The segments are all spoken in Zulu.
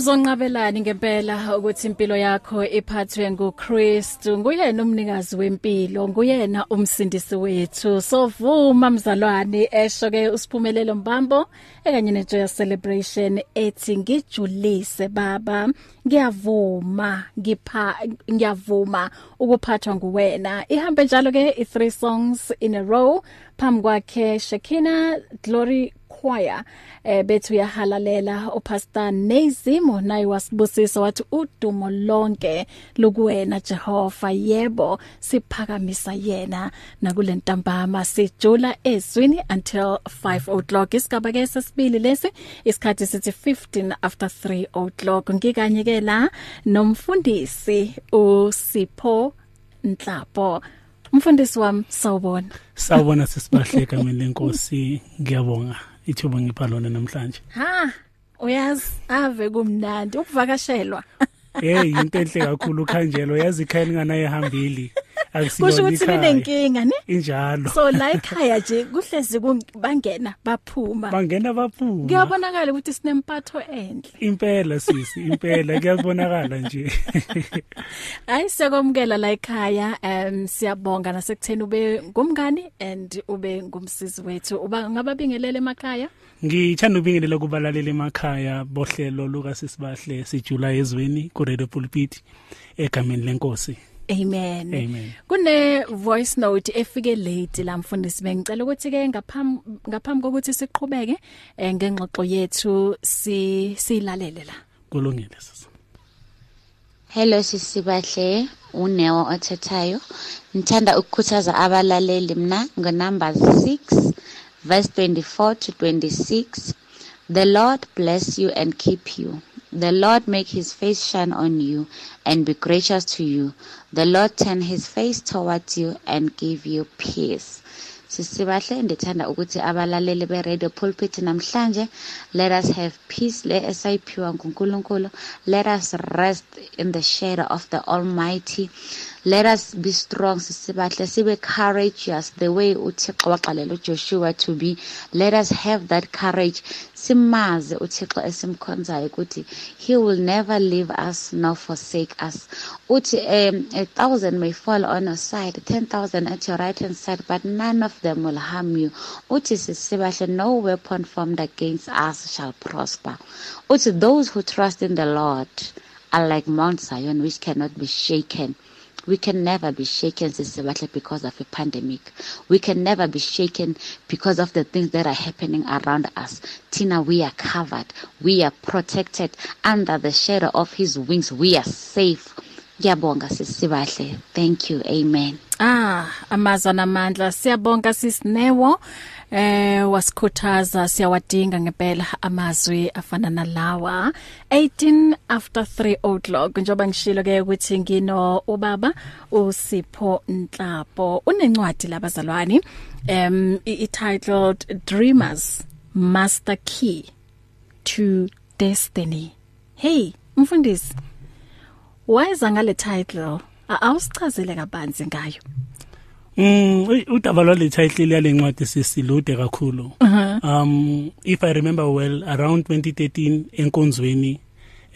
Uzonqabelani ngempela ukuthi impilo yakho iphathwe nguKristu. Nguyena umnikazi wempilo nguyena umsindisi wethu. Sovuma mzalwane esho ke usiphumelelo mbambo ekanye nejoy celebration ethi ngijulise baba. Ngiyavuma ngipha ngiyavuma ukuphathwa nguwena. Ihambe njalo ke i three songs in a row. Phambi kwakhe Shekina Glory choir eh bethu yahalalela upastor Nezimo naye wasibusisa wathi udumo lonke lokuwena Jehova yebo siphakamisa yena nakule ntambama. Sijula ezwini until 5 o'clock. Isigaba ke sesibili lesi isikhathi sithi 15 after 3 o'clock. Ngikanye ke la nomfundisi uSipho Nhlapo Mfundisi wami sawubona. Sawubona sisibahleka mina lenkosi ngiyabonga. Ithuba ngipha lona namhlanje. Ha, uyazi ave kumnandi ukuvakashelwa. Hey into enhle kakhulu khanjelo yazi ikhaya linganaye hambili. Kusho ukuthi linenkinga ne? Injalo. So la ekhaya nje kuhlezi bangena baphuma. Bangena baphuma. Kuyabonakala ukuthi sinempatho enhle. Impela sisi, impela kuyabonakala nje. Hayi sekomkela la ekhaya um siyabonga nasekutheni ube ngumngani and ube ngumsisi wethu. Uba ngababingelele emakhaya? Ngithanda ubingelela kubalaleli emakhaya bohlelo luka sisibahle sijula ezweni ku Radio Pulpit egameni lenkosi. Amen. Amen. Kune voice note efike late la mfundisi bengicela ukuthi ke ngaphambi ngaphambi kokuthi siqhubeke eh, ngengxoxo yethu si silalele la. Kulungile sisi. Hello sisibahle uNeo othethayo ngithanda ukukhuthaza abalaleli mina ngonumber 6 verse 24 to 26 The Lord bless you and keep you The Lord make his face shine on you and be gracious to you. The Lord turn his face towards you and give you peace. Sisibahle ndithanda ukuthi abalaleli be-radio pulpit namhlanje let us have peace. Le esayiphiwa ngunkulunkulu let us rest in the shadow of the almighty. Let us be strong sisibahle sibe courageous the way uthixo waxalela ujoshua to be. Let us have that courage. Simaze uthixo esimkhonzayo ukuthi he will never leave us nor forsake us. Uthi um, a thousand may fall on your side ten thousand at your right hand side but none of them will harm you. Uthi sisibahle no weapon formed against us shall prosper. Uthi those who trust in the lord are like mount zion which cannot be shaken. We can never be shaken sisibahle because of a pandemic. We can never be shaken because of the things that are happening around us. Tina, we are covered. We are protected under the shadow of his wings. We are safe. Ngiyabonga sisibahle. Thank you. Amen. Ah, amazwi namandla siyabonga sisinewo eh wasikhuthaza siyawadinga ngempela amazwi afana nalawa. 18 after 3 o'clock njoba ngishilo ke ukuthi ngino ubaba uSipho Nhlapo. Unencwadi labazalwani um ititled Dreamers Master Key to Destiny. Hey mfundisi wayeza ngale title awusichazele kabanzi ngayo. Mm udaba lwale title yale ncwadi sisilude kakhulu. Um if I remember well around 2013 enkonzweni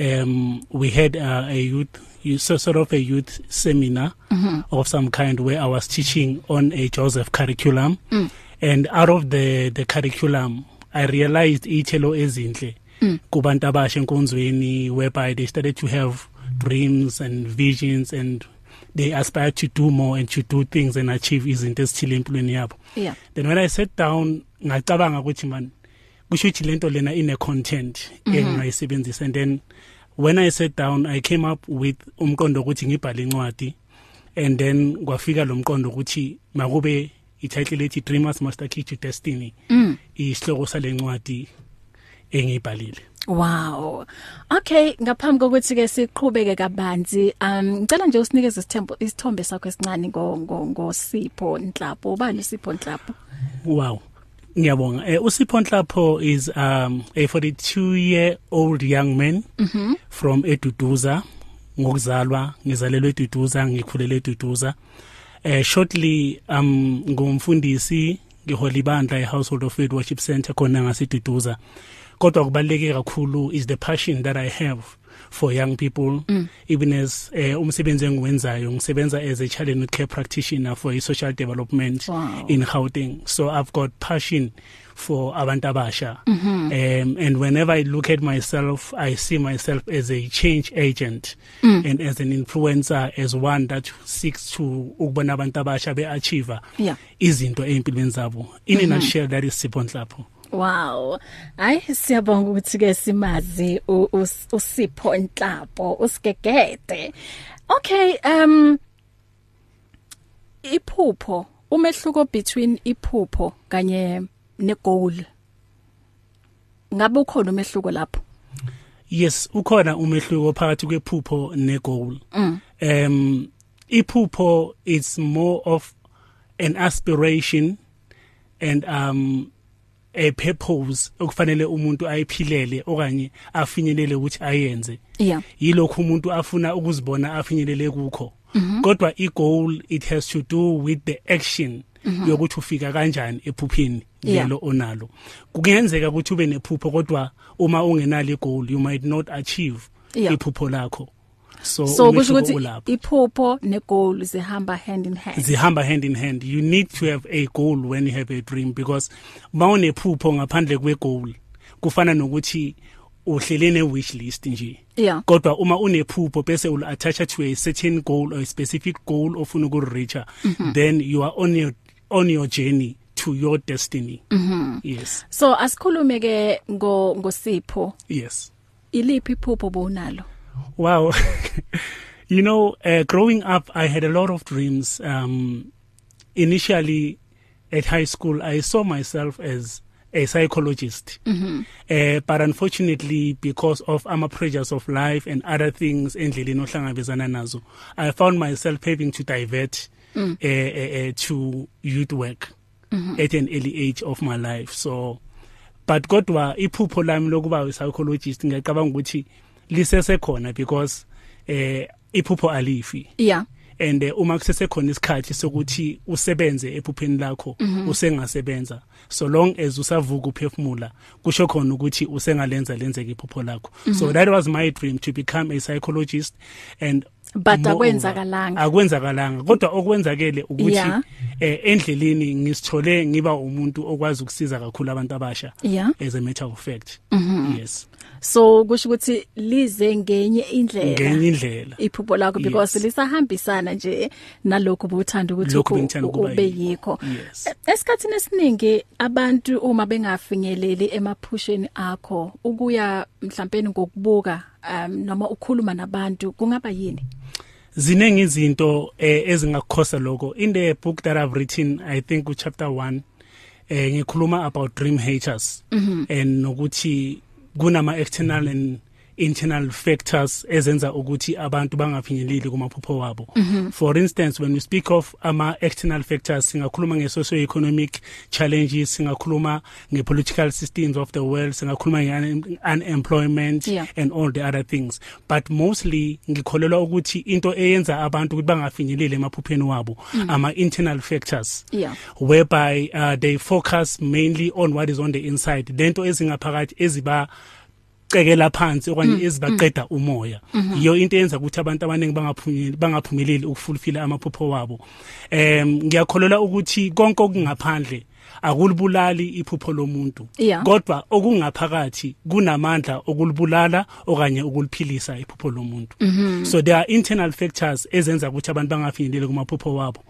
um we had uh, a youth you so sort of a youth seminar mm -hmm. of some kind where I was teaching on a Joseph curriculum mm. and out of the the curriculum I realized ithelo ezinhle mm. kubantu abasha enkonzweni whereby they started to have dreams and visions and they aspire to do more and to do things and achieve izinto ezithile empilweni yabo. Yeah. Then when i sat down ngacabanga ukuthi man kusho ukuthi lento lena ine content engayisebenzisa and then when i sat down i came up with umqondo ukuthi ngibhale incwadi. And then kwafika lo mqondo ukuthi makube ititle lethi dreamers master key to destiny. Mm. isihloko salencwadi engiyibhalile. Wow. Okay, ngaphambi kokuthi ke siqhubeke kabanzi, um ngicela nje usinikeze isithembo isithombe sakho esincane ngo ngo ngosipho Nhlapo. Ubani uSipho Nhlapo? Wow. Ngiyabonga. Eh uSipho Nhlapho is um a 42 year old young man Mhm. Mm from Eduduza ngokuzalwa ngizalelwe Eduduza ngikhulele Eduduza. Eh shortly um ngumfundisi ngihola ibandla eHousehold of Faith Worship Center khona ngasiduduza kodwa kubaleke kakhulu is the passion that I have for young people mm. even as uh, umsebenzi engiwenzayo ngisebenza as a child and care practitioner for social development wow. in Gauteng so I've got passion for abantu abasha mm -hmm. um, and whenever I look at myself I see myself as a change agent mm. and as an influencer as one that seeks to ukubona abantu abasha beachieve yeah. izinto empilweni zabo in mm -hmm. a nutshell that is Sipho Nhlapho Wow. Ay siyabonga ukuthi ke simazi uSipho Nhlapo usigegede. Okay, um iphupho umehluko between iphupho kanye negoal. Ngabe ukhona umehluko lapho? Yes, ukhona umehluko phakathi kwephupho negoal. Mm. Um iphupho is more of an aspiration and um a purpose okufanele umuntu ayiphilele okanye afinyelele ukuthi ayenze. Yeah. Yilokho umuntu afuna ukuzibona afinyelele kukho. -hmm. kodwa i goal it has to do with the action -hmm. yokuthi ufika kanjani ephupheni lelo onalo. Kungenzeka ukuthi ube nephupho kodwa uma ungenalo igoal you might not achieve iphupho lakho. So so kusho ukuthi iphupho negoal zihamba hand in hand. Zihamba hand in hand. You need to have a goal when you have a dream because mawunephupho ngaphandle kwegoal kufana nokuthi uhlele ne wish list nje. Yeah. Kodwa uma unephupho bese ul attach to a certain goal or a specific goal ofuna ukureach mm -hmm. then you are on your on your journey to your destiny. Mm -hmm. yes. So asikhulume ke ngo ngosipho. Yes. Iliphi iphupho bonalo Wow. you know, uh, growing up, I had a lot of dreams. Um, initially, at high school, I saw myself as a psychologist. Mm -hmm. uh, but unfortunately, because of ama pressures of life and other things, I found myself having to divert mm. uh, uh, uh, to youth work mm -hmm. at an early age of my life. So, but kodwa iphupho lami lokuba psychologist ngiyacabanga ukuthi lisesekhona because eh iphupho alifi yeah and uh, uma kusesekhona isikhathi sokuthi usebenze ephupheni lakho mm -hmm. usengasebenza so long as usavuka uphefumula kusho khona ukuthi usengalenza lenzeke iphupho lakho mm -hmm. so that was my dream to become a psychologist and but akwenzakalanga akwenzakalanga kodwa okwenzakele ukuthi yeah. eh endleleni ngisithole ngiba umuntu okwazi ukusiza kakhulu abantu abasha yeah. as a matter of fact mm -hmm. yes so kusho ukuthi lize ngenye indlela. Ngenye indlela. Iphupho lakho because yes. lisahambisana nje nalokho bothanda ukuthi ube yikho. yes. esikhathini esiningi abantu uma bengafinyeleli emaphusheni akho ukuya mhlawumbe ngokubuka um noma ukukhuluma nabantu kungaba yini? Ziningi izinto eh, ezingakukhosa lokho. In the book that I've written I think chapter 1 eh ngikhuluma about dream haters. Mm -hmm. and nokuthi kunama external and internal factors ezenza ukuthi abantu bangafinyeleli kumaphupho wabo mm -hmm. for instance when we speak of ama external factors singakhuluma nge socio economic challenges singakhuluma nge political systems of the world singakhuluma nge unemployment yeah. and all the other things but mostly ngikholelwa ukuthi into eyenza abantu ukuthi bangafinyeleli emaphupheni wabo mm -hmm. ama internal factors yeah. whereby uh, they focus mainly on what is on the inside lento ezingaphakathi eziba cekela phansi okanye ezibaqeda umoya. Iyo into eyenza ukuthi abantu abaningi bangaphumeleli bangaphumeleli ukufulfill amaphupho wabo. Em ngiyakholelwa ukuthi konke okungaphandle akulibulali iphupho lomuntu. Kodwa okungaphakathi kunamandla okulibulala okanye ukuliphilisa iphupho lomuntu. So there are internal factors ezenza ukuthi abantu bangafinyeleli kumaphupho wabo.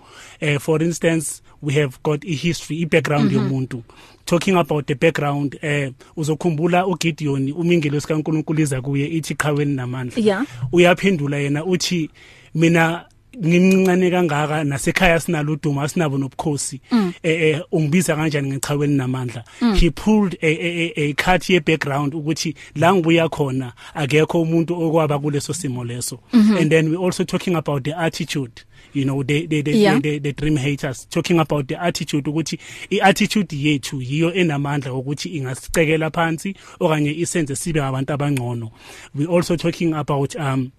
Eh for instance we have got a history i background yomuntu. Talking about the background eh uzokhumbula uGideon umingelo sikaNkuluNkulu iza kuye ithi qhaweni namandla. Yeah. uyaphendula yena uthi mina ngimncane kangaka nasekhaya sinalo uduma sinabo nobukhosi mm. eh, eh ungibiza kanjani ngechaweni namandla mm. he pulled a, a, a cut ye background ukuthi la ngibuya khona akekho umuntu okwaba kuleso simo leso mm -hmm. and then we also talking about the attitude you know the the the, yeah. the, the, the dream haters talking about the attitude ukuthi iattitude yethu yiyo enamandla ukuthi ingasicekela phansi okanye isenze sibe abantu abangcono we also talking about um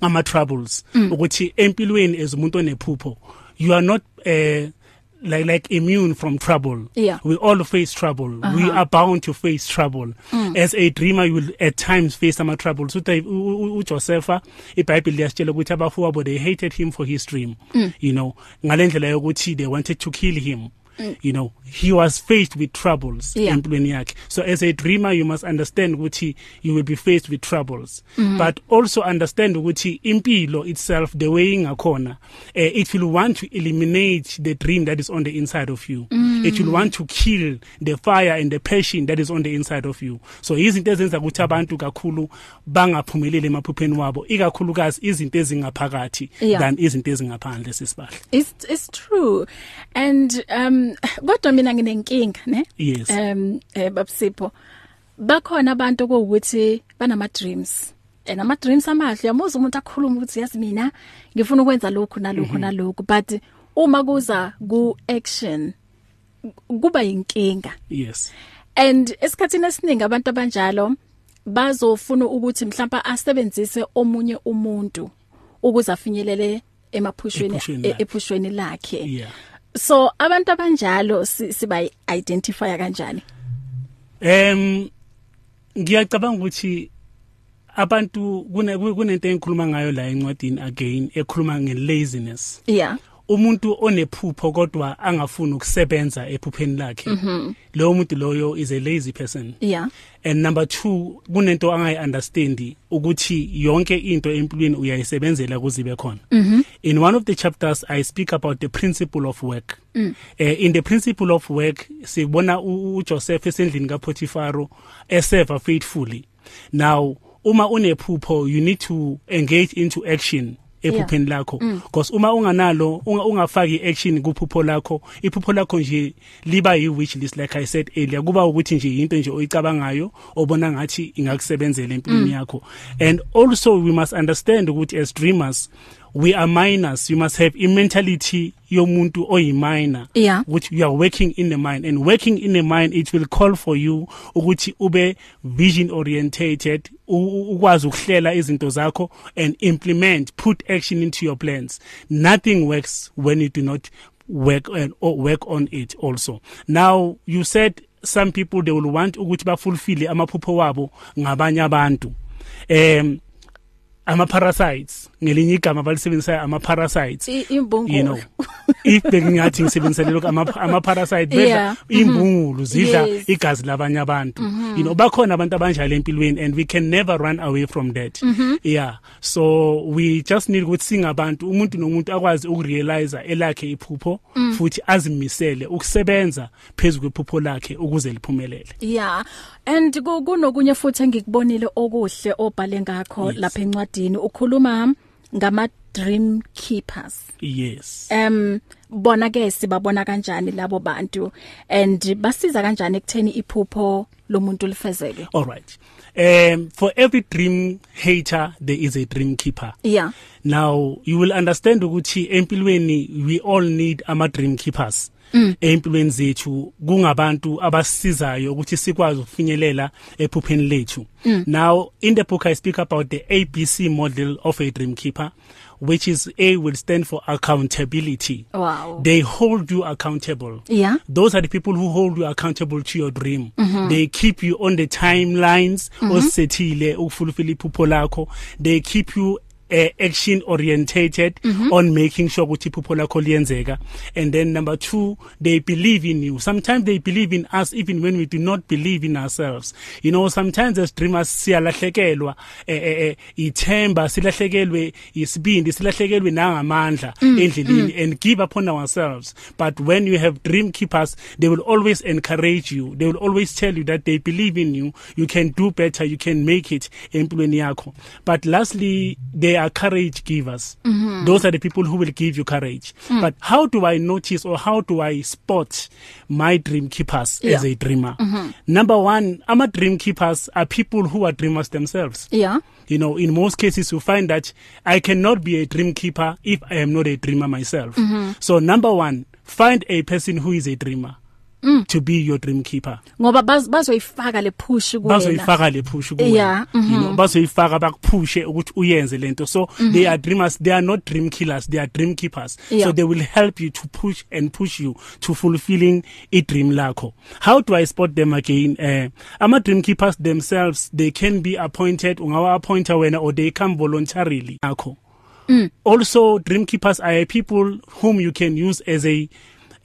ama troubles mm. ukuthi empilweni ezumuntu onephupho you are not uh, like like immune from trouble Yeah. we all face trouble uh -huh. we are bound to face trouble mm. as a dreamer you will at times face ama troubles uthi uJosepha iBhayibheli liyasitshela ukuthi abafowabo they hated him for his dream mm. you know ngalendlela yokuthi they wanted to kill him mm. you know he was faced with troubles Yeah. empilweni yakhe so as a dreamer you must understand ukuthi you will be faced with troubles mm -hmm. but also understand ukuthi impilo itself the way ingakhona uh, it will want to eliminate the dream that is on the inside of you mm. It will want to kill the fire and the passion that is on the inside of you so izinto ezenza ukuthi abantu kakhulu bangaphumeleli emaphupheni wabo ikakhulukazi izinto ezingaphakathi Yeah. than izinto ezingaphandle sisibahle It's it's true. And um kodwa mina nginenkinga, ne? Yes. Um eh babsipho. Bakhona abantu ukuthi banama dreams. And ama dreams amahle yamuza umuntu akhuluma ukuthi yazi mina ngifuna ukwenza lokhu nalokhu nalokhu but uma kuza ku action kuba yinkinga. yes And esikhathini esiningi abantu abanjalo bazofuna ukuthi mhlawumbe asebenzise omunye umuntu ukuze afinyelele emaphushweni Ephushweni lakhe. yeah So abantu abanjalo si- siba identify kanjani? Em ngiyacabanga ukuthi abantu kune kunento engikhuluma ngayo la encwadini again ekhuluma ngelaziness. Yeah. Umuntu onephupho kodwa angafuni ukusebenza ephupheni lakhe. Lo muntu loyo is a lazy person. Yeah. And number 2 kunento angayi understand ukuthi yonke into empilweni uyayisebenzela kuzibe khona. In one of the chapters I speak about the principle of work. Mm. Uh, in the principle of work sibona uJoseph esendlini kaPotifaro eserve faithfully. Now uma unephupho you need to engage into action ephupheni lakho. Because uma unganalo unga- ungafaki action kuphupho lakho iphupho lakho nje liba yi wish list like i said earlier. Kuba ukuthi nje into nje oyicabangayo obona ngathi ingakusebenzela empilweni yakho. And also we must understand ukuthi as dreamers we are minors you must have a mentality yomuntu oyiminor Yeah. which you are working in the mind and working in the mind it will call for you ukuthi ube vision orientated ukwazi ukuhlela izinto zakho and implement put action into your plans. Nothing works when you do not work and or work on it also. Now you said some people they will want ukuthi bafulfill amaphupho wabo ngabanye abantu. Um ama parasites ngelinye igama balisebenzisayo ama parasites I- imbungulu. you know if bengingathi ngisebenzisa lelo ama ama parasite bedla Yeah. imbungulu zidla igazi labanye abantu. You know bakhona abantu abanjalo empilweni and we can never run away from that. Yeah. So we just need ukuthi singabantu umuntu nomuntu akwazi ukurealize elakhe iphupho futhi azimisele ukusebenza phezulu kwephupho lakhe ukuze liphumelele. Yeah. And ku- kunokunye futhi engikubonile okuhle obhale ngakho Yes. lapha encwadini ukhuluma ngama dream keepers. yes Em bona ke sibabona kanjani labo bantu and basiza kanjani ekutheni iphupho lomuntu lifezeke. all right um for every dream hater there is a dream keeper Yeah. Now you will understand ukuthi empilweni we all need ama dream keepers. Mm. Empilweni zethu kungabantu abasizayo ukuthi sikwazi ukufinyelela ephupheni lethu. Mm. Now in the book I speak about the ABC model of a dream keeper which is A will stand for accountability. Wow. They hold you accountable. Yeah. Those are the people who hold you accountable to your dream. Mm-hmm. They keep you on the timelines mm-hmm. osethile ukufulfill iphupho lakho. They keep you uh, action orientated mm-hmm. on making sure ukuthi iphupho lakho liyenzeka. And then number 2 they believe in you. Sometimes they believe in us even when we do not believe in ourselves. You know sometimes as dreamers siyalahlekelwa eh, eh, ithemba silahlekelwe isibindi silahlekelwe nangamandla endleleni and give upon ourselves. But when you have dream keepers they will always encourage you. They will always tell you that they believe in you. You can do better. You can make it empilweni yakho. But lastly they are courage givers mm-hmm. those are the people who will give you courage mm. but how do i notice or how do i spot my dream keepers Yeah. as a dreamer mm-hmm. number 1 ama dream keepers are people who are dreamers themselves Yeah. you know in most cases you find that i cannot be a dream keeper if i am not a dreamer myself mm-hmm. so number 1 find a person who is a dreamer mm. to be your dream keeper ngoba bazoyifaka le push kuwena bazoyifaka le push kuwena yeah, mm -hmm. you know bazoyifaka bakuphushe ukuthi uyenze lento so mm -hmm. they are dreamers they are not dream killers they are dream keepers yeah. so they will help you to push and push you to fulfilling a dream lakho how do i spot them again eh ama dream keepers themselves they can be appointed ungawa appointer wena or they come voluntarily akho mm. also dream keepers are people whom you can use as a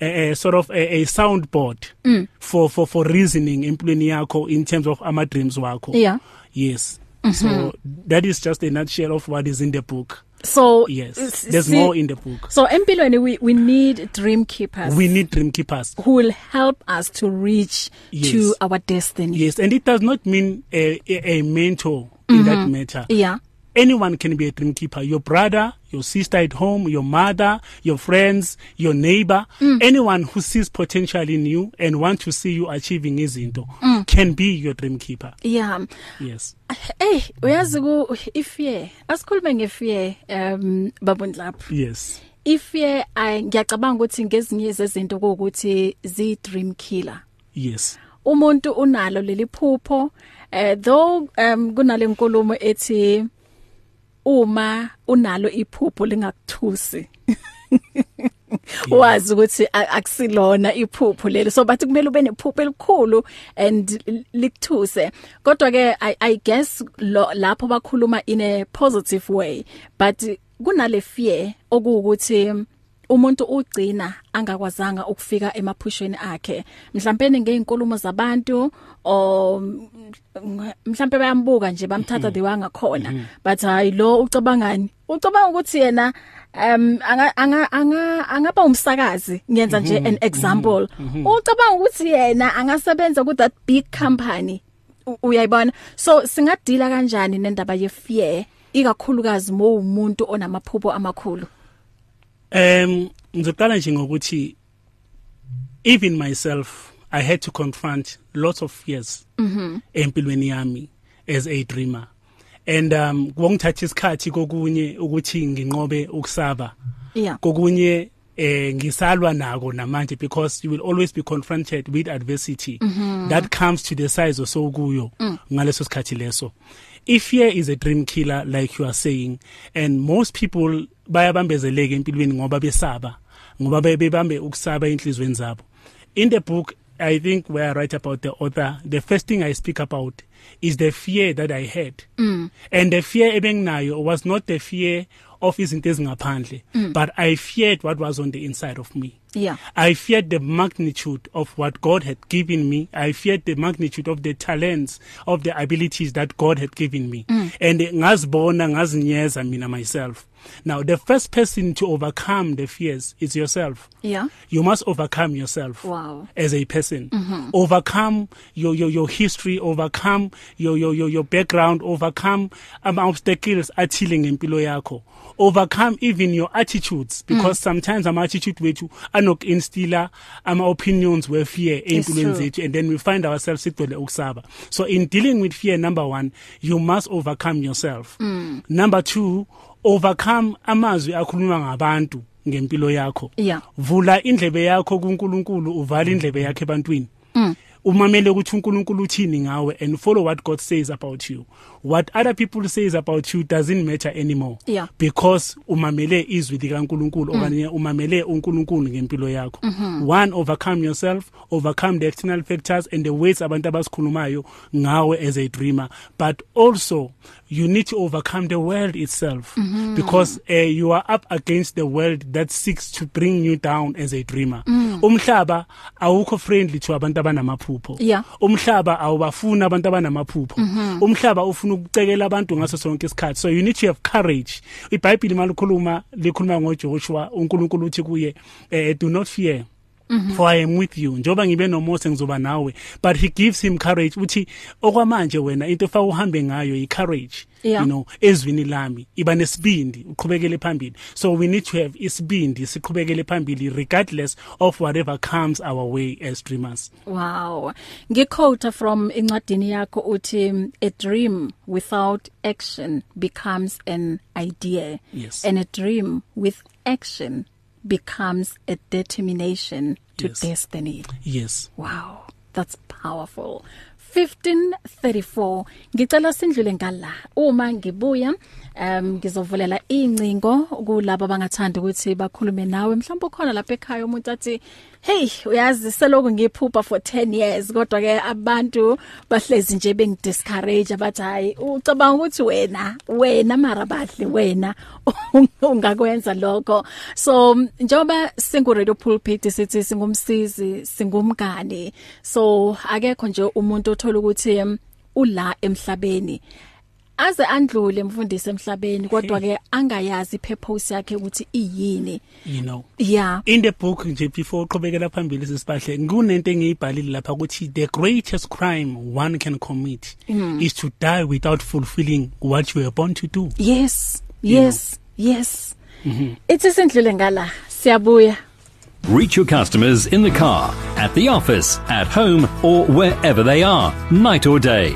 a, a sort of a, a soundboard mm. for for for reasoning empilweni yakho in terms of ama dreams wakho. Yeah. Yes. Mm -hmm. so that is just a nutshell of what is in the book. So yes. there's see, more in the book. So empilweni we we need dream keepers. We need dream keepers. Who will help us to reach yes. to our destiny. Yes and it does not mean a a, a mentor in mm -hmm. that matter. Yeah. Anyone can be a dream keeper your brother your sister at home your mother your friends your neighbor mm. anyone who sees potential in you and want to see you achieving izinto mm. can be your dream keeper yeah. Yes. Hey uyazi ku ifear asikhulume ngefear um babundlapha yes. Ifear ngiyacabanga ukuthi ngezinye zezinto ukuthi zi dream killer. Yes. Umuntu unalo leli phupho eh though um kunalenkulumo ethi uma unalo iphupho lingakuthusi. Wazi ukuthi akusilona iphupho lelo. So bathi kumele ube nephupho elikhulu and likuthuse. Kodwa ke i, I guess lo, lapho bakhuluma in a positive way but kunale fear okuwukuthi umuntu ugcina angakwazanga ukufika emaphushweni akhe. Mhlawumbe ngeinkulumo zabantu o mhlawumbe bayambuka nje bamthatha Mhm. the wangakhona but hayi lo ucabangani ucabanga ukuthi yena um anga anga anga angaba umsakazi ngiyenza nje Mhm. an example. Ucabanga ukuthi yena angasebenza ku that big company U- uyayibona? So singadila kanjani nendaba ye fear ikakhulukazi mo umuntu onamaphupho amakhulu? Um ngizoqala nje ngokuthi even myself I had to confront lots of fears mhm empilweni yami as a dreamer. And um kwongithatha isikhathi kokunye ukuthi nginqobe ukusaba. Yeah. Kokunye eh ngisalwa nako namanje because you will always be confronted with adversity mm -hmm. that comes to the size of so kuyo mm. ngaleso sikhathi leso. If fear is a dream killer like you are saying and most people bayabambezeleka empilweni ngoba besaba ngoba bebambe ukusaba inhlizweni zabo. In the book i think where i write about the author the first thing i speak about is the fear that i had mm. and the fear ebenginayo was not the fear of izinto ezingaphandle mm. but i feared what was on the inside of me yeah I feared the magnitude of what God had given me. I feared the magnitude of the talents, of the abilities that God had given me. Mm. And ngazibona ngazinyeza mina myself. Now the first person to overcome the fears is yourself. yeah You must overcome yourself Wow. as a person. Mm-hmm. Overcome your, your your history, overcome your your your, your background, overcome ama obstacles athile ngempilo yakho. Overcome even your attitudes because mm. sometimes ama attitude wethu anokinstilla ama opinions we fear empilweni zethu and then we find ourselves sigcwele ukusaba. So in dealing with fear number 1, you must overcome yourself. Mm. Number 2, overcome amazwi akhulunywa ngabantu ngempilo yakho. Vula indlebe yakho kuNkulunkulu uvala indlebe yakhe ebantwini. Umamele ukuthi uNkulunkulu uthini ngawe and follow what God says about you. What other people says about you doesn't matter anymore. Yeah. because umamele izwi likaNkulunkulu okanye umamele uNkulunkulu ngempilo yakho. One overcome yourself overcome the external factors and the ways abantu abasikhulumayo ngawe as a dreamer. But also you need to overcome the world itself. Mm -hmm. because uh, you are up against the world that seeks to bring you down as a dreamer. Mm. umhlaba awukho friendly to abantu abanamaphupho Yeah. umhlaba awubafuna abantu abanamaphupho. Mm -hmm. umhlaba ufuna ukucekela abantu ngaso sonke isikhathi. So you need to have courage. iBhayibheli malikhuluma likhuluma ngoJoshua uNkulunkulu uthi kuye eh, do not fear. Mm -hmm. for I am with you njoba ngibe noMose ngizoba nawe but he gives him courage uthi okwamanje wena into fa uhambe ngayo i courage Yeah. you know ezwini lami iba nesibindi uqhubekele phambili so we need to have isibindi siqhubekele phambili regardless of whatever comes our way as dreamers Wow. Ngiquote from incwadini yakho uthi a dream without action becomes an idea Yes. and a dream with action becomes a determination to Yes. destiny. Yes. Wow that's powerful. 1534 ngicela sindlule ngala. Uma ngibuya um ngizovulela incingo kulabo abangathanda ukuthi bakhulume nawe. Mhlawumbe ukhona lapha ekhaya umuntu athi hey uyazi seloku ngiphupha for 10 years. Kodwa ke abantu bahlezi nje bengidiscourage abathi hayi ucabanga ukuthi wena wena mara bahle wena ungakwenza lokho. So njoba singu radio pulpit sithi singumsizi singumngane so akekho nje umuntu othola ukuthi ula emhlabeni. Aze andlule mfundisi emhlabeni kodwa ke angayazi purpose yakhe ukuthi iyini. You know. Yeah. In the book nje before uqhubekela phambili sisibahle kunento engiyibhalile lapha ukuthi the greatest crime one can commit mm. is to die without fulfilling what you were born to do. Yes yes yes. Ithi sindlule ngala siyabuya. Reach your customers in the car, at the office, at home, or wherever they are, night or day.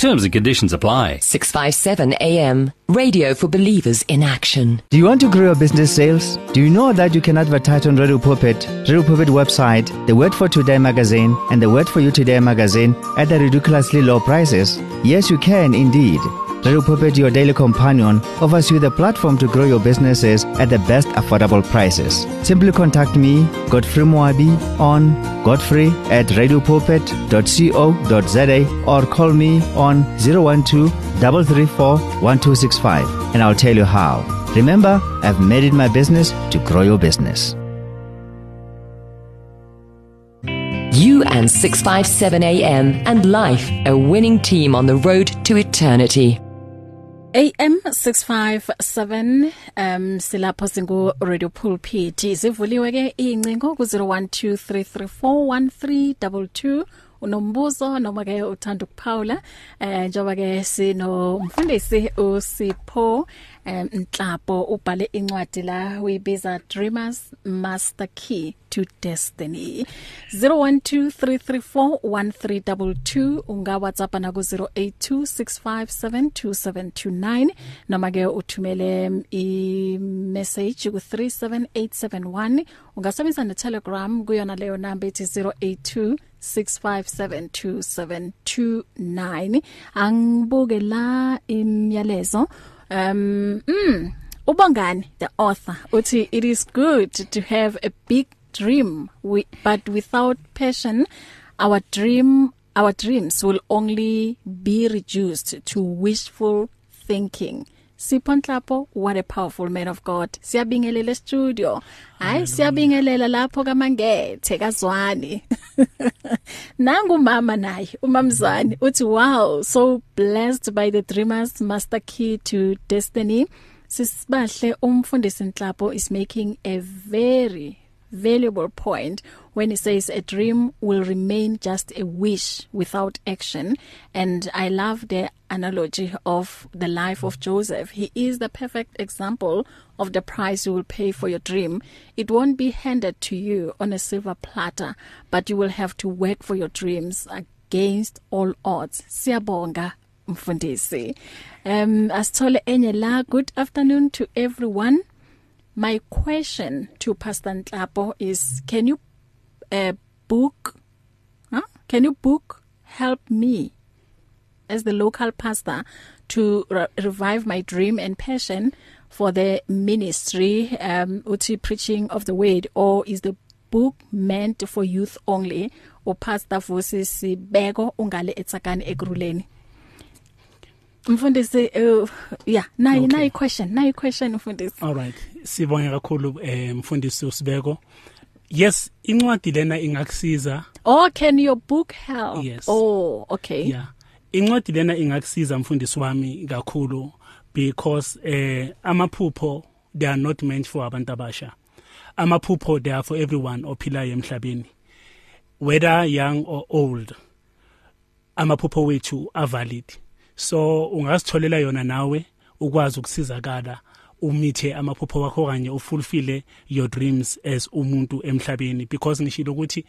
Terms and conditions apply. 657 AM. Radio for believers in action. Do you want to grow your business sales? Do you know that you can advertise on Radio Pulpit, Radio Pulpit website, the Word for Today magazine, and the Word for You Today magazine at the ridiculously low prices? Yes, you can indeed. Radio Pulpit, your daily companion, offers you the platform to grow your businesses at the best affordable prices. Simply contact me, Godfrey Moabi, on godfrey at radiopulpit.co.za or call me on 012 334 1265 and I'll tell you how. Remember, I've made it my business to grow your business. You and 657 AM and life, a winning team on the road to eternity. AM 657 um silapho singu Radio Pulpit sivuliwe ke incingo ku 0123341322 unombuzo noma ke uthanda ukuphawula eh njoba ke sino mfundisi uSipho um Nhlapo ubhale incwadi la uyibiza Dreamers Master Key to Destiny. 0123341322 unga WhatsApp na ku 0826572729 noma ke uthumele i-message ku 37871 ungasebenzisa ne Telegram kuyona leyo number ethi 082 06572729 angibuke la imyalezo um mm, ubongani the author. Uthi it is good to have a big dream. We, but without passion our dream our dreams will only be reduced to wishful thinking. Sipho Nhlapo what a powerful man of God. Siyabingelela studio hayi siyabingelela lapho kamangethe kazwani. Nangu mama naye umamzwane uthi wow so blessed by the dreamers master key to destiny. Sisibahle umfundisi Nhlapo is making a very valuable point when he says a dream will remain just a wish without action. And i love the analogy of the life of Joseph. He is the perfect example of the price you will pay for your dream. It won't be handed to you on a silver platter but you will have to work for your dreams against all odds. Siyabonga mfundisi. Um asithole enye la. Good afternoon to everyone. My question to Pastor Nhlapo is can you uh, book huh? can you book help me as the local pastor to re revive my dream and passion for the ministry um uthi preaching of the word? Or is the book meant for youth only? Or pastor Vusi Sibeko ungale etsakani ekuruleni Mfundisi uh, yeah nayi Okay. nayi question nayi question mfundisi all right sibonge kakhulu eh mfundisi usibeko yes incwadi lena ingakusiza Or can your book help? Yes. Oh, okay. yeah incwadi lena ingakusiza mfundisi wami kakhulu because eh amaphupho they are not meant for abantu abasha amaphupho they are for everyone ophilayo emhlabeni whether young or old amaphupho wethu avalid so ungasitholela yona nawe ukwazi ukusizakala umithe amaphupho wakho kanye ufulfille your dreams as umuntu emhlabeni. Because ngishilo ukuthi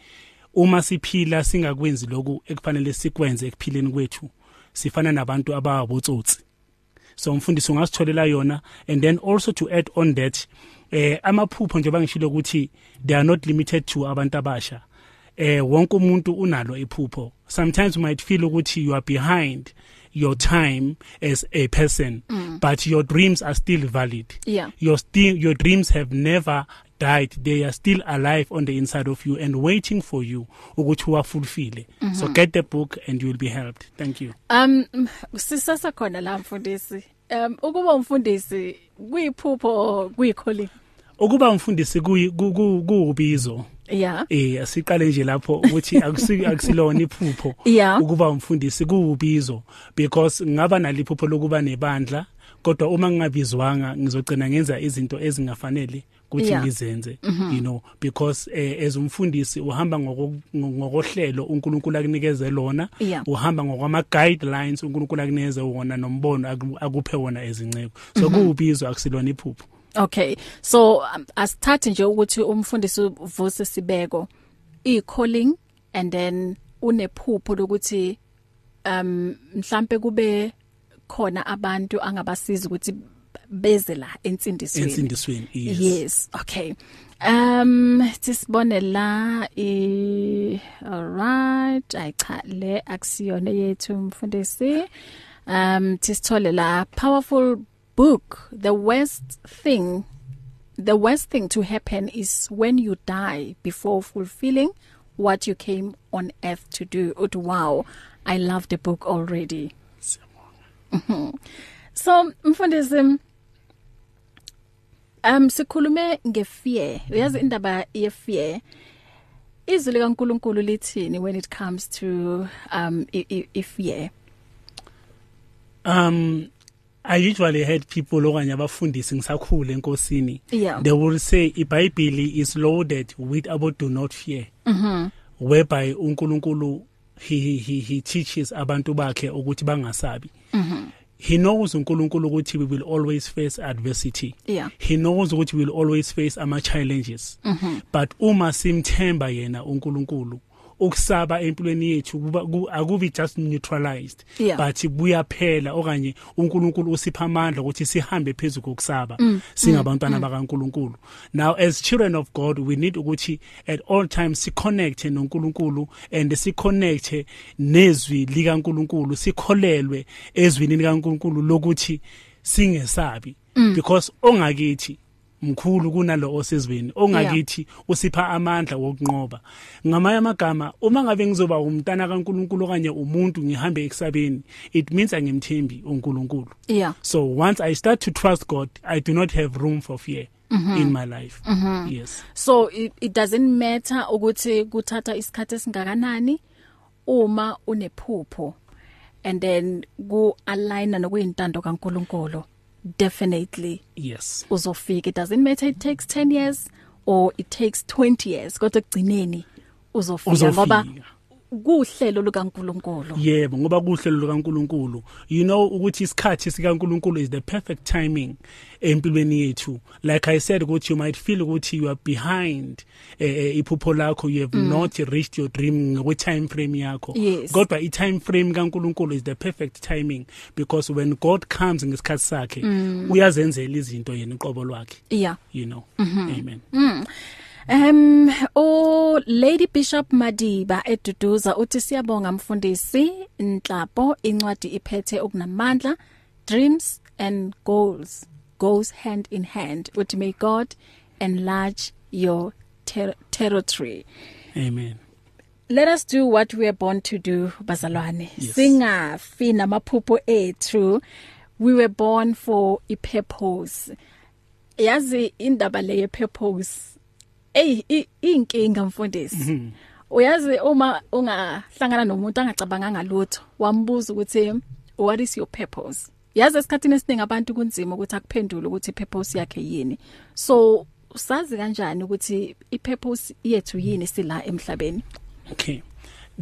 uma siphila singakwenzi lokhu ekufanele sikwenze ekuphileni kwethu sifana nabantu ababotsotsi. So umfundisi ungasitholela yona and then also to add on that eh amaphupho njengoba ngishilo ukuthi they are not limited to abantu abasha. Eh wonke umuntu unalo iphupho. Sometimes you might feel ukuthi you are behind your time as a person mm. but your dreams are still valid Yeah. your still your dreams have never died they are still alive on the inside of you and waiting for you ukuthi uwafulfill mm -hmm. so get the book and you will be helped thank you Um sisasa khona la mfundisi. Um ukuba umfundisi kuyiphupho kuyicalling. Ukuba umfundisi kuyi- ku- ku- kuubizo Yeah. eh asiqale nje lapho ukuthi akusi akusilona iphupho Yeah. ukuba umfundisi kuubizo because ngaba naliphupho lokuba nebandla kodwa uma ngingabizwanga ngizogcina ngenza izinto ezingafanele ukuthi Yeah. ngizenze you know because eh, as umfundisi uhamba ngoko- ngokohlelo uNkulunkulu akunikeze lona Yeah. uhamba ngokwama guidelines uNkulunkulu akunikeze wona nombono aku- akuphe wona ezinceko so kuubizo akusilona iphupho Okay. So um, asithathe nje ukuthi umfundisi uvuse sibeko i calling and then unephupho lokuthi um mhlambe kube khona abantu angabasiza ukuthi beze la ensindisweni. ensindisweni yes Yes, okay. Um sisibone la i alright ay cha le akusiyona yethu mfundisi. Um sisithole la powerful book the worst thing the worst thing to happen is when you die before fulfilling what you came on earth to do. Ut wow, I love the book already. Mhm. So mfundisi Um sikhulume ngefear. Uyazi indaba yefear. Izwi likaNkuluNkulu lithini when it comes to um ifear? um i usually heard people okanye abafundisi ngisakhule enkosini. Yeah. they will say iBhayibheli is loaded with about do not fear. Mhm whereby uNkulunkulu he he- he he teaches abantu bakhe ukuthi bangasabi. Mhm he knows uNkulunkulu ukuthi we will always face adversity. Yeah. he knows ukuthi we will always face ama challenges Mhm. but uma simthemba yena uNkulunkulu ukusaba empilweni yethu kuba ku- akubi just neutralized but buyaphela okanye uNkulunkulu usipha amandla ukuthi sihambe phezulu kokusaba Mm, singabantwana bakaNkulunkulu. Now as children of God we need ukuthi at all times si connect noNkulunkulu and si connect nezwi likaNkulunkulu sikholelwe ezwini likaNkulunkulu lokuthi singesabi. Mm. because ongakithi mkhulu kunalo osezweni ongakithi usipha amandla wokunqoba. Ngamanye amagama uma ngabe ngizoba umntana kaNkuluNkulu okanye umuntu ngihambe ekusabeni it means angimthembi uNkulunkulu Yeah. so once i start to trust god i do not have room for fear in my life. Yes. So it, it doesn't matter ukuthi kuthatha isikhathi esingakanani uma unephupho and then ku aligna nokuyintando kaNkuluNkulu. Definitely yes. uzofika. It doesn't matter it takes 10 years or it takes 20 years kodwa ekugcineni uzofika ngoba uzofika. Kuhlelo lukaNkuluNkulu. Yebo ngoba kuhlelo lukaNkuluNkulu. You know ukuthi isikhathi sikaNkuluNkulu is the perfect timing empilweni yethu. Like i said ukuthi you might feel ukuthi you are behind eh, iphupho lakho. You have mm. not reached your dream ngokwe time frame yakho. Yes. kodwa i time frame kaNkuluNkulu is the perfect timing because when god comes ngesikhathi sakhe mm. uyazenzela izinto yena iqobo lwakhe. Yeah. You know. Mm -hmm. amen Um o Lady Bishop Madiba eduduza uthi siyabonga mfundisi. Nhlapo incwadi iphethe okunamandla dreams and goals goes hand in hand uthi may God enlarge your ter territory. Amen. Let us do what we are born to do bazalwane. Yes. singafi namaphupho ethu. We were born for a purpose. Yazi indaba le ye purpose ey inkinga mfundisi. Uyazi uma ungahlangana nomuntu angacabanganga lutho wambuza ukuthi what is your purpose? Yazi esikhathini esiningi abantu kunzima ukuthi akuphendule ukuthi ipurpose yakhe yini. So usazi kanjani ukuthi ipurpose yethu yini sila emhlabeni? Okay.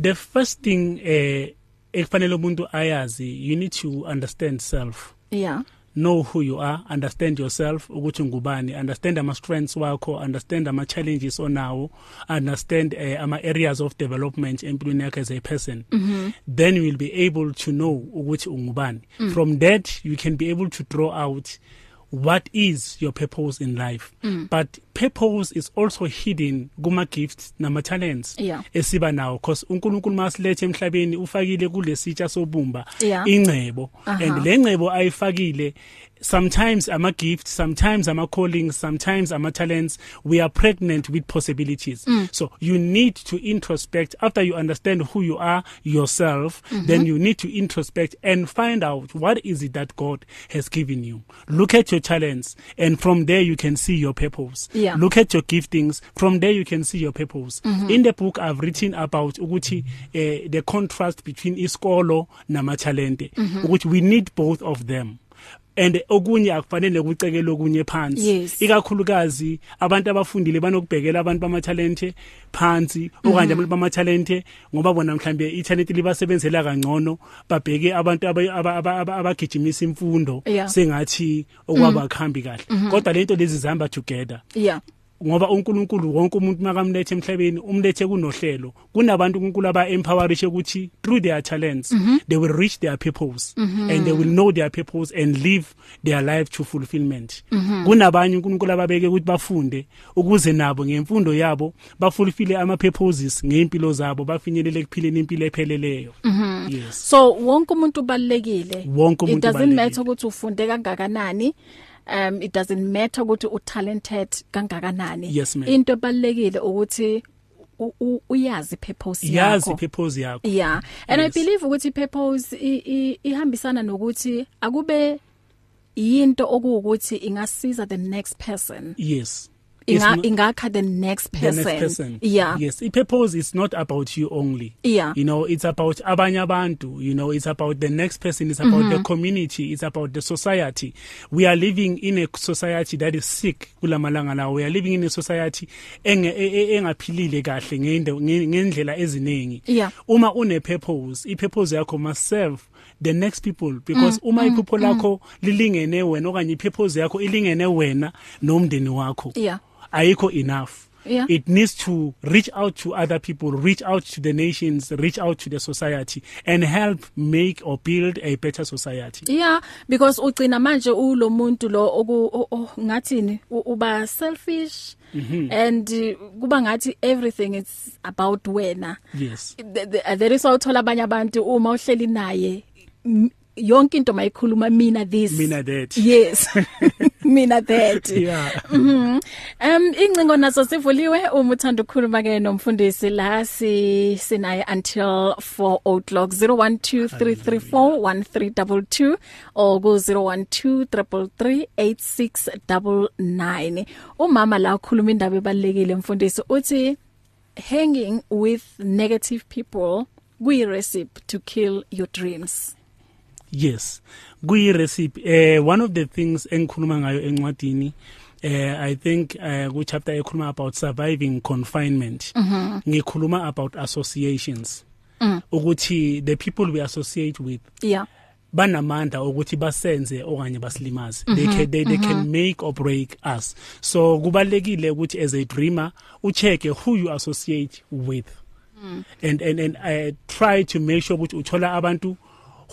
The first thing eh ekufanele umuntu ayazi you need to understand self. Yeah. Know who you are understand yourself ukuthi ngubani understand ama strengths wakho understand ama challenges onawo understand uh, ama areas of development empilweni yakhe as a person mm -hmm. then you will be able to know ukuthi ungubani mm. from that you can be able to draw out what is your purpose in life mm. but purpose is also hidden kuma gifts nama talents yeah. esiba nawo because uNkulunkulu masilethe emhlabeni ufakile kulesitsha sobumba Yeah. ingcebo Uh -huh. and le ngcebo ayifakile sometimes ama gifts sometimes ama callings sometimes ama talents we are pregnant with possibilities mm. so you need to introspect after you understand who you are yourself mm -hmm. then you need to introspect and find out what is it that God has given you look at your talents and from there you can see your purpose Yeah. Look at your giftings from there you can see your purpose mm -hmm. in the book i've written about ukuthi uh, the contrast between isikolo nama talente mm -hmm. ukuthi we need both of them and okunye akufanele ukucekela okunye phansi. Yes. ikakhulukazi abantu abafundile banokubhekela abantu bamathalente phansi okanye abantu bamathalente ngoba bona mhlambe italent libasebenzela kangcono babheke abantu aba- aba- aba- aba- abagijimisa imfundo Yeah. sengathi okwaba khambi kahle. Kodwa lento lezi zihamba together. Yeah. Ngoba uNkulunkulu wonke umuntu makamlethe emhlabeni umlethe kunohlelo kunabantu uNkulunkulu aba empowerish ukuthi through their talents mm -hmm. they will reach their purpose mm -hmm. and they will know their purpose and live their life to fulfillment -hmm. kunabanye uNkulunkulu ababeke ukuthi bafunde ukuze nabo ngemfundo yabo bafulfill ama purposes ngeimpilo zabo bafinyelele kuphileni impilo epheleleyo -hmm. yes so wonke umuntu ubalekile Wonke umuntu it doesn't ubalulekile. matter ukuthi ufunde kangakanani um it doesn't matter ukuthi u talented kangakanani. Yes, ma'am. into ebalekile ukuthi u- u- uyazi purpose yazi yakho purpose yakho. Yeah. And Yes. i believe ukuthi purpose i- i- ihambisana nokuthi akube yinto okuwukuthi ingasiza the next person. Yes. It's inga not- ingakha the next the person next person. yeah. Yes i purpose is not about you only. Yeah. you know it's about abanye abantu you know it's about the next person it's about mm -hmm. the community it's about the society. We are living in a society that is sick kulamalanga lawo. We are living in a society enge e- e- engaphilile kahle ngende- nge- ngendlela eziningi. Yeah. uma une purpose i purpose yakho must serve the next people because mm, uma mm, iphupho lakho lilingene wena okanye i purpose yakho ilingene wena nomndeni wakho. Yeah. Ayikho enough. Yeah. it needs to reach out to other people reach out to the nations reach out to the society and help make or build a better society. Yeah because ugcina manje ulomuntu lo ngathini? Uba selfish mm -hmm. and uh, kuba ngathi everything is about wena. Yes. The- the- there is uthola abanye abantu uma uhleli naye yonke into mayikhuluma mina this. Mina that. yes. Mina that. Yeah. Mhm. Um incingo naso sivuliwe uma uthanda ukukhuluma ke nomfundisi la si sinaye until 4 o'clock 0123341322 or go 0123338699 umama la ukhuluma indaba ebalekile mfundisi uthi hanging with negative people kuyi recipe to kill your dreams. Yes. Kuyi recipe eh one of the things engikhuluma ngayo encwadini eh i think uh, ku chapter ekhuluma about surviving confinement. Ngikhuluma about associations. Ukuthi the people we associate with yeah. banamandla ukuthi basenze okanye basilimaze. They can they, they can make or break us. So kubalekile ukuthi as a dreamer ucheke who you associate with. And and and uh, try to make sure ukuthi uthola abantu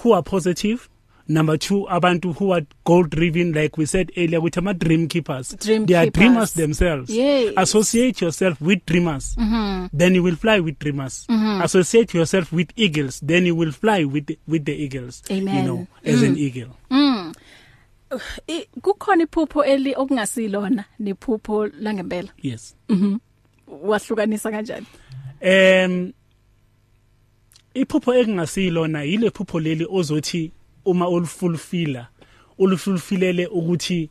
who are positive number 2 abantu who are goal driven like we said earlier with ama dream keepers Dream they are keepers. dreamers themselves Yes. associate yourself with dreamers mm -hmm. then you will fly with dreamers mm -hmm. associate yourself with eagles then you will fly with the, with the eagles Amen. you know as mm. an eagle I- kukhona iphupho eli okungasilona nephupho langempela yes wahlukanisa kanjani em iphupho ekungasilona yile phupho leli ozothi uma ulifulfilla ulifulfilele ukuthi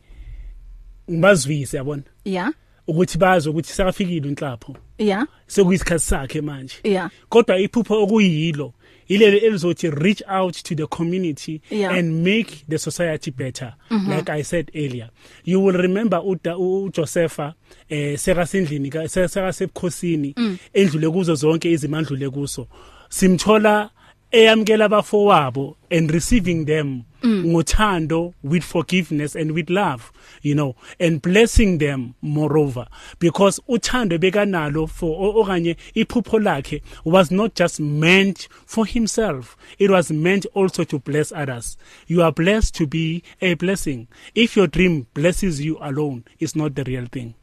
ngibazwise yabona? Yeah ukuthi bazi ukuthi sakafikile inhlapho. Yeah sekuyisikhathi sakhe manje. Yeah kodwa iphupho okuyilo ilele elizothi reach out to the community Yeah. and make the society better mm -hmm. like i said earlier. You will remember uda uJosepha eh sekasendlini ka sekasebukhosini endlule kuzo zonke izimandlule kuso. Simthola eyamkela abafowabo and receiving them ngothando with forgiveness and with love you know and blessing them moreover. Because uthando bekanalo for o- okanye iphupho lakhe was not just meant for himself it was meant also to bless others. You are blessed to be a blessing. If your dream blesses you alone it's not the real thing.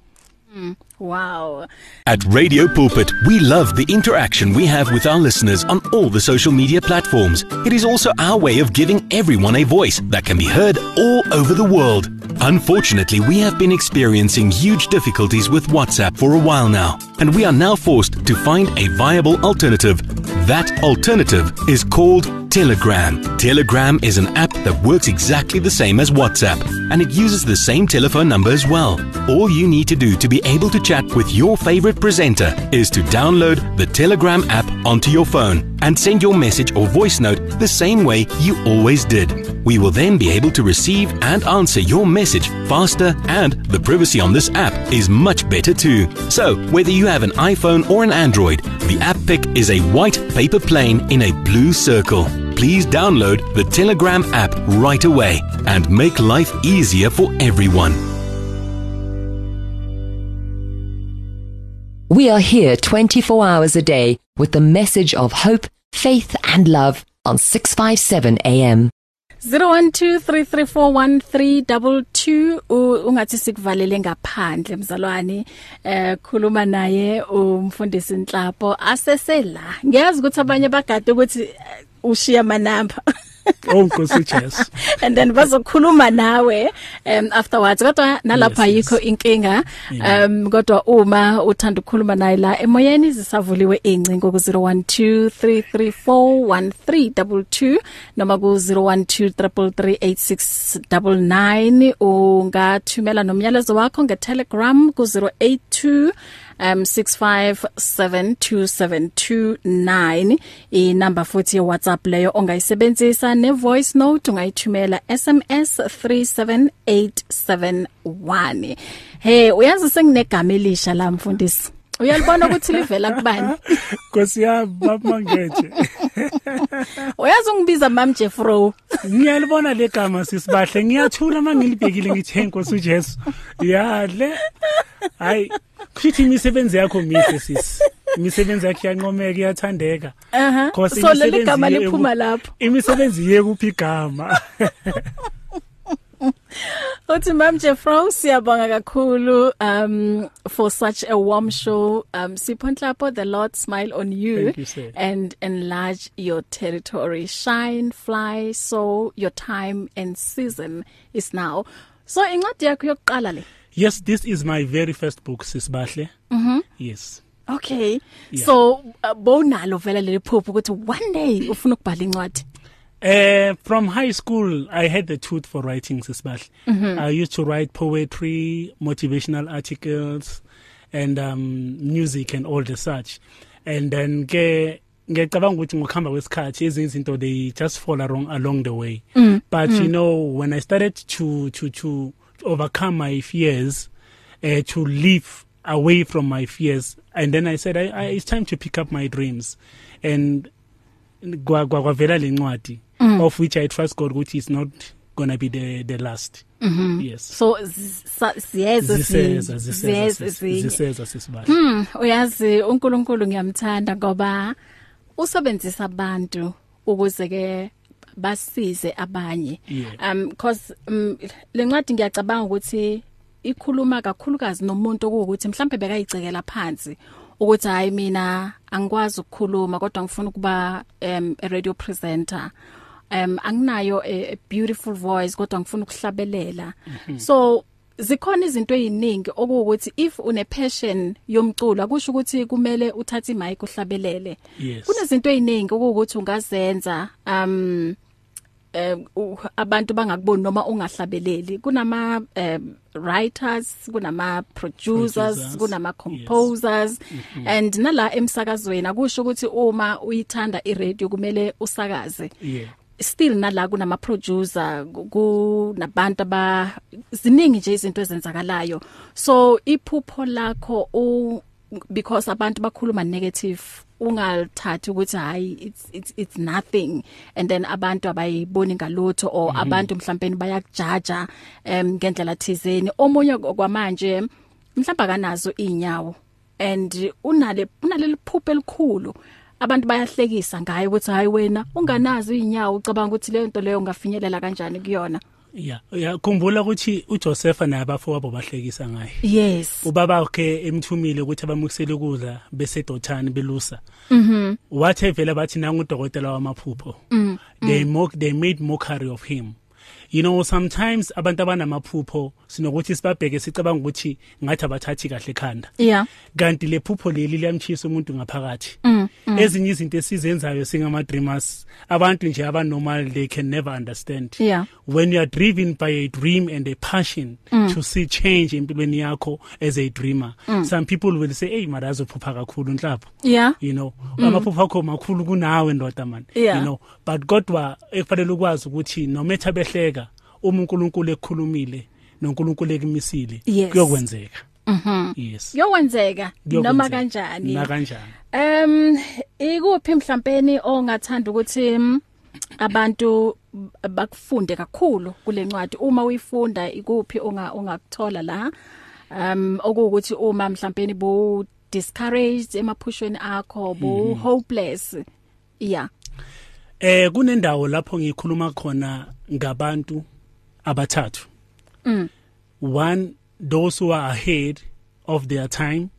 Wow At Radio Pulpit, we love the interaction we have with our listeners on all the social media platforms. It is also our way of giving everyone a voice that can be heard all over the world. Unfortunately, we have been experiencing huge difficulties with WhatsApp for a while now, and we are now forced to find a viable alternative. That alternative is called Telegram. Telegram is an app that works exactly the same as WhatsApp, and it uses the same telephone number as well. All you need to do to be able to chat with your favorite presenter is to download the Telegram app onto your phone and send your message or voice note the same way you always did. We will then be able to receive and answer your message faster, and the privacy on this app is much better too. So, whether you have an iPhone or an Android, the app pic is a white paper plane in a blue circle. Please download the Telegram app right away and make life easier for everyone. We are here 24 hours a day with the message of hope, faith, and love on 657 AM. 0123341322 ungathi sikuvalele ngaphandle mzalwane. Eh khuluma naye umfundisi Nhlapo. Asesela ngiyazi ukuthi abanye bagade ukuthi eh, ushiya manamba oh nkosi Jesu. And then bazokhuluma nawe um afterwards. Kodwa nalapha Yes, yikho inkinga. Um kodwa uma uthanda ukukhuluma naye la emoyeni zisavuliwe incingo ku 0123341322 noma ku 0123338699 ungathumela nomyalezo wakho ngeTelegram ku 082 um 6572729 inamba futhi ye WhatsApp leyo ongayisebenzisa ne voice note ungayithumela SMS 37871 hey uyazi senginegama elisha la mfundisi? Uyalibona ukuthi livela kubani? Nkosi yami bamangeje uyazi ungibiza mam Jeffro ngiyalibona legama sisibahle. Ngiyathula mangilibhekile ngithi "Hey, nkosi uJesu. Ya le hayi. Kushithi imisebenzi yakho mihle sisi imisebenzi yakho iyanqomeka iyathandeka. Aha. Because so leli imisebenzi gama ye- liphuma lapho. imisebenzi yekuphi igama? Uthi Mam Jeffro siyabonga kakhulu um for such a warm show. Um Sipho Nhlapo the Lord smile on you, Thank you, sir. and enlarge your territory. Shine fly so your time and season is now. So incwadi yakho yokuqala le yes this is my very first book sisibahle mhm yes okay Yeah. so uh, bonalo vela leli phupho ukuthi one day ufuna ukubhala incwadi Uh, from high school, I had the tooth for writing, Sisbahle. Mm-hmm. I used to write poetry, motivational articles, and um, music and all the such. And then ke ngiyacabanga ukuthi ngokuhamba kwesikhathi ezinye izinto they just fall along along the way mm. but mm. you know when i started to to to overcome my fears uh, to live away from my fears. And then i said I, I, it's time to pick up my dreams. And kwa- kwa- kwavela lencwadi of which i trust god ukuthi it's not gonna be the the last. Mm-hmm. yes. So z- sa- siyeza ziseza zi- ziseza ziyeza ezinye. ziseza sisibali Hmm, uyazi uNkulunkulu ngiyamthanda ngoba usebenzisa abantu ukuze ke basize abanye. Um because um, lencwadi ngiyacabanga ukuthi ikhuluma kakhulukazi nomuntu ukuthi mhlambe bekayicekela phansi ukuthi hayi mina angikwazi ukukhuluma kodwa ngifuna ukuba um, a radio presenter. Um anginayo a, a beautiful voice kodwa ngifuna ukuhlabelela. So zikhona izinto eziningi okuwukuthi if une passion yomculo akusho ukuthi kumele uthathe imic uhlabelele Yes. kunezinto eziningi okuwukuthi ungazenza um eh abantu bangakuboni noma ungahlabeleli. Kunama um, writers kunama producers kunama composers. And nala emsakazweni akusho ukuthi uma uyithanda iradio kumele usakaze. Yeah. Still nala kunama producer kunabantu aba ziningi nje izinto ezenzakalayo. So iphupho lakho because abantu bakhuluma negative ungalithathi ukuthi hayi it's it's it's nothing. And then abantu abayiboni ngalutho or mm -hmm. abantu mhlawumbe bayakujaja em ngendlela thizeni. Omunye kwamanje mhlawumbe kanazo inyawo and unale unaleli phupho elikhulu. Abantu bayahlekisa ngaye ukuthi hayi wena unganazo inyawo ucabanga ukuthi leyo nto leyo ungafinyelela kanjani kuyona. Yeah. Uyakhumbula ukuthi uJosepha naye abafowabo bahlekisa ngaye. Yes. Ubaba wakhe emthumile ukuthi abamukisele ukudla bese dothani belusa. Mhm wathi vele bathi nangu udokotela wamaphupho. Mm, they mock they made mockery of him. You know sometimes abantu abanamaphupho sinokuthi sibabheke sicabanga ukuthi ngathi abathathi kahle ekhanda yeah kanti lephupho leli liyamchisa umuntu ngaphakathi mm, mm. ezinye izinto esizenzayo singama dreamers abantu nje abanormal they can never understand Yeah. when you are driven by a dream and a passion mm. to see change empilweni yakho as a dreamer mm. some people will say hey mara azophupha kakhulu nhlapho yeah you know mm. amaphupho akho makhulu kunawe ndoda man Yeah. you know but kodwa ekufanele ukwazi ukuthi no matter behleka uma uNkulunkulu ekukhulumile noNkulunkulu ekumisile kuyokwenzeka. Mhm. Yes. Yowenzeka noma kanjani? Na kanjani Um ikuphi mhlawumbe ongathanda ukuthi mm, abantu bakufunde kakhulu kule ncwadi? Uma uyifunda ikuphi onga ongakuthola la? Um okuwukuthi uma mhlawumbe bo discouraged emaphushweni akho bo hopeless yeah Eh kunendawo lapho ngikhuluma khona ngabantu abathathu. Mm. One those who are ahead of their time,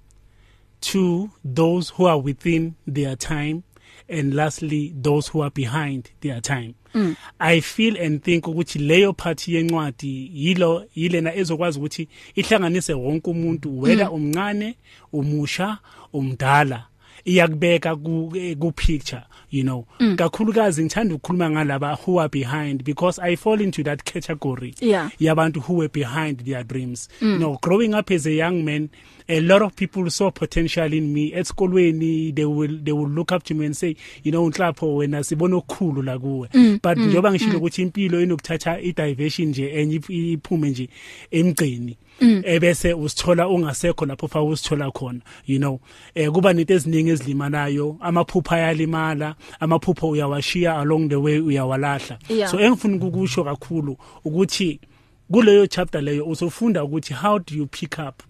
two those who are within their time and lastly those who are behind their time. Mm. I feel and think ukuthi leyo part yencwadi yilo yilena ezokwazi ukuthi ihlanganise wonke umuntu whether umncane, umusha, umdala. iyakubeka ku eh, ku picture you know Mm. kakhulukazi ngithanda ukukhuluma ngalaba who are behind because i fall into that category Yeah. yabantu who were behind their dreams mm. you know growing up as a young man a lot of people saw potential in me esikolweni they will they will look up to me and say you know Nhlapho wena sibona okukhulu la kuwe Mm, but njoba ngishilo ukuthi impilo inokuthatha i diversion nje enye ip- iphume nje emgcini Mm. ebese usithola ungasekho lapho fa usithola khona you know eh kuba nento eziningi ezilimanayo amaphupha ayalimala amaphupho uyawashiya along the way uyawalahla Yeah. so engifuna ukukusho kakhulu ukuthi kuleyo chapter leyo uzofunda ukuthi how do you pick up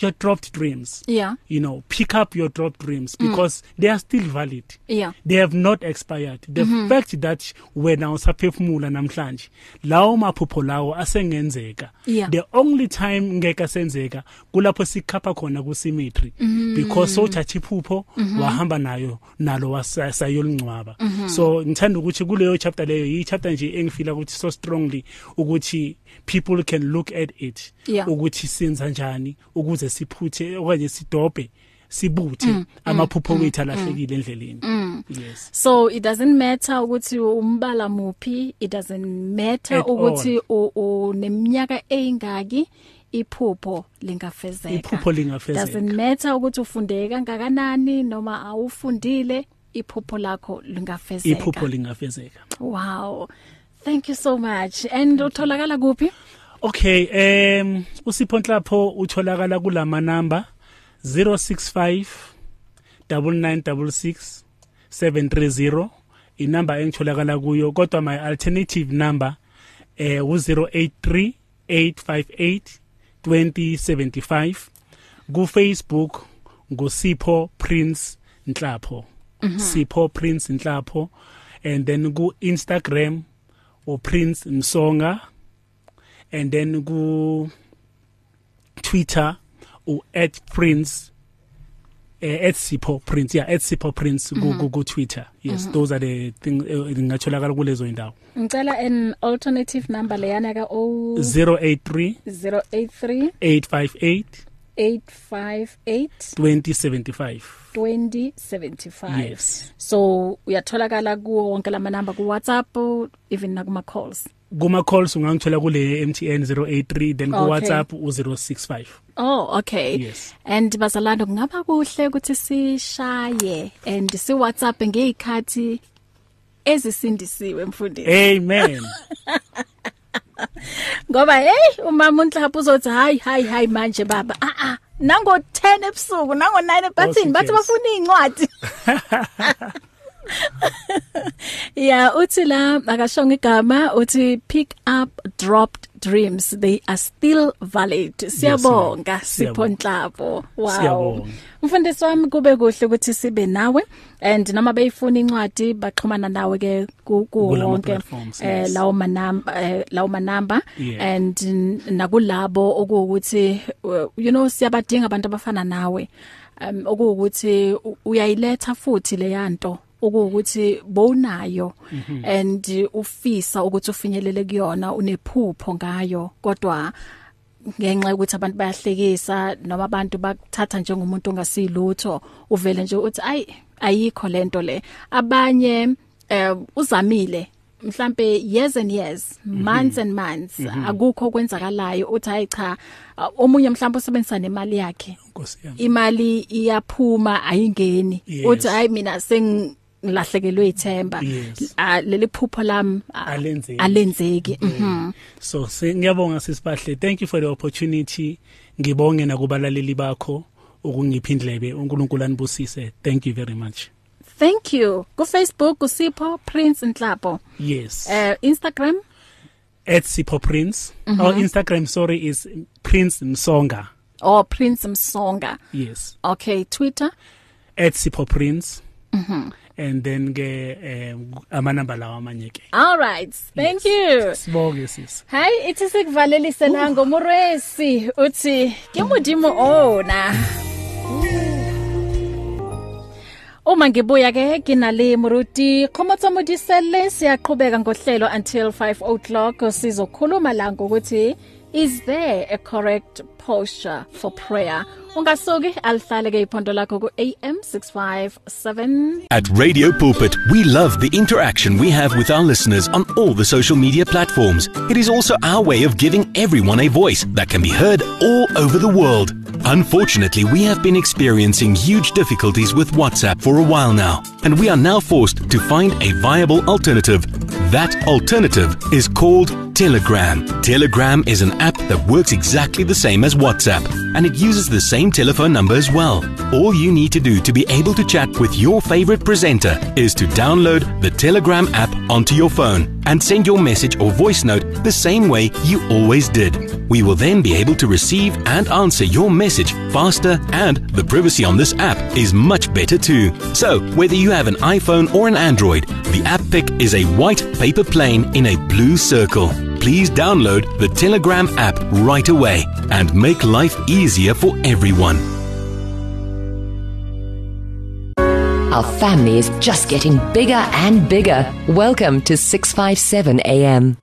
your dropped dreams yeah you know pick up your dropped dreams because mm. they are still valid yeah they have not expired the mm -hmm. fact that wena usaphefumula namhlanje lawo maphupho lawo asengenzeka Yeah. the only time ngeke asenzeka kulapho sikhapha khona ku symmetry mm -hmm. because sothatha iphupho mm -hmm. wahamba nayo nalo wasayolingcwaba mm -hmm. so ngithanda ukuthi kuleyo chapter leyo yi chapter nje engifila ukuthi so strongly ukuthi people can look at it Yeah. ukuthi senza kanjani ukuze siphuthe okanye sidobhe sibuthe amaphupho wethu alahlekile endleleni. Yes. So it doesn't matter ukuthi umbala muphi it doesn't matter At ukuthi u- uneminyaka eyingaki iphupho lingafezeka. Iphupho lingafezeka. doesn't matter ukuthi ufunde kangakanani noma awufundile iphupho lakho lingafezeka. Iphupho lingafezeka. Wow. Thank you so much. And utholakala kuphi? Okay em usipho nhlapho utholakala kulama number 065 9966 730 inamba engitholakala kuyo kodwa my alternative number eh u083 858 2075 ku Facebook ngusipho Prince Nhlapho. Sipho Prince Nhlapho. And then ku Instagram u Prince Msonga and then ku Twitter u @prince eh @sipho prince yeah @sipho prince ku ku- ku Twitter. Yes those are the thing eh, ngatholakala kulezo indawo ngicela an alternative number leyana ka 083 083 858 0858 2075 2075 Yes. so uyatholakala kuwo wonke lama number ku WhatsApp even na kuma calls kuma calls ungangithola kule MTN 083 then ku Okay. WhatsApp u065 Oh okay. Yes. and bazalando kungaba kuhle ukuthi sishaye and si WhatsApp ngezikhathi ezisindisiwe mfundisi. Amen. ngoba hey umama unhlapha uzothi hayi hayi hayi manje baba ah ah nango 10 ebusuku nango 9 bathini bathi yes. bafuna incwadi Yeah uthi la akashonga igama uthi pick up dropped dreams they are still valid. Siyabonga sipho nhlabo wow. Mfundisi wami kube kuhle ukuthi sibe nawe and noma beyifuna incwadi baxhumana nawe ke ku ku Kulama wonke platforms, eh lawo manamba eh, lawo manamba. Yeah. and nakulabo okuwukuthi uh, you know siyabadinga abantu abafana nawe. Um okuwukuthi uyayiletha futhi le okuwukuthi bowunayo and ufisa ukuthi ufinyelele kuyona unephupho ngayo. Kodwa ngenxa yokuthi abantu bayahlekisa noma abantu bakuthatha njengomuntu ongasilutho uvele nje uthi ay ayikho lento le. Abanye eh uzamile. Mhlambe years and years months and months akukho kwenzakalayo uthi hayi cha omunye mhlambe usebenzisa nemali yakhe. Imali iyaphuma ayingeni. Uthi hayi mina sengilahlekelwe ithemba. Yes. Ah, leli phupho lami ah, Alenzeki. alenzeki. Mhm so se- ngiyabonga sisibahle. Thank you for the opportunity. Ngibonge nakubalaleli bakho ukungipha indlebe. uNkulunkulu anibusise. Thank you very much. Thank you. Ku Facebook usipho Prince Nhlapo yes. Uh Instagram? At Sipho Prince. Our Instagram sorry is Prince Msonga. Or Prince Msonga. Yes. Okay Twitter? At Sipho Prince. Mhm and then ke um, amanamba lawa amanye ke all right. Thank you. Sibonge sis. Hi ithi sikuvalelise na ngomuresi uthi ke modimo ona. Uma ngibuya ke kinale muruti khomotsa modisele siyaqhubeka ngohlelo until 5 o'clock. Sizokhuluma la ngokuthi is there a correct posture for prayer? Ungasuki alihlale ke iphondo lakho ku AM 657 At Radio Pulpit, we love the interaction we have with our listeners on all the social media platforms. It is also our way of giving everyone a voice that can be heard all over the world. Unfortunately, we have been experiencing huge difficulties with WhatsApp for a while now, and we are now forced to find a viable alternative. That alternative is called Telegram. Telegram is an app that works exactly the same as WhatsApp, and it uses the same telephone number as well. All you need to do to be able to chat with your favorite presenter is to download the Telegram app onto your phone and send your message or voice note the same way you always did. We will then be able to receive and answer your message faster, and the privacy on this app is much better too. So, whether you have an iPhone or an Android, the app pic is a white paper plane in a blue circle. Please download the Telegram app right away and make life easier for everyone. Our family is just getting bigger and bigger. Welcome to 657 AM.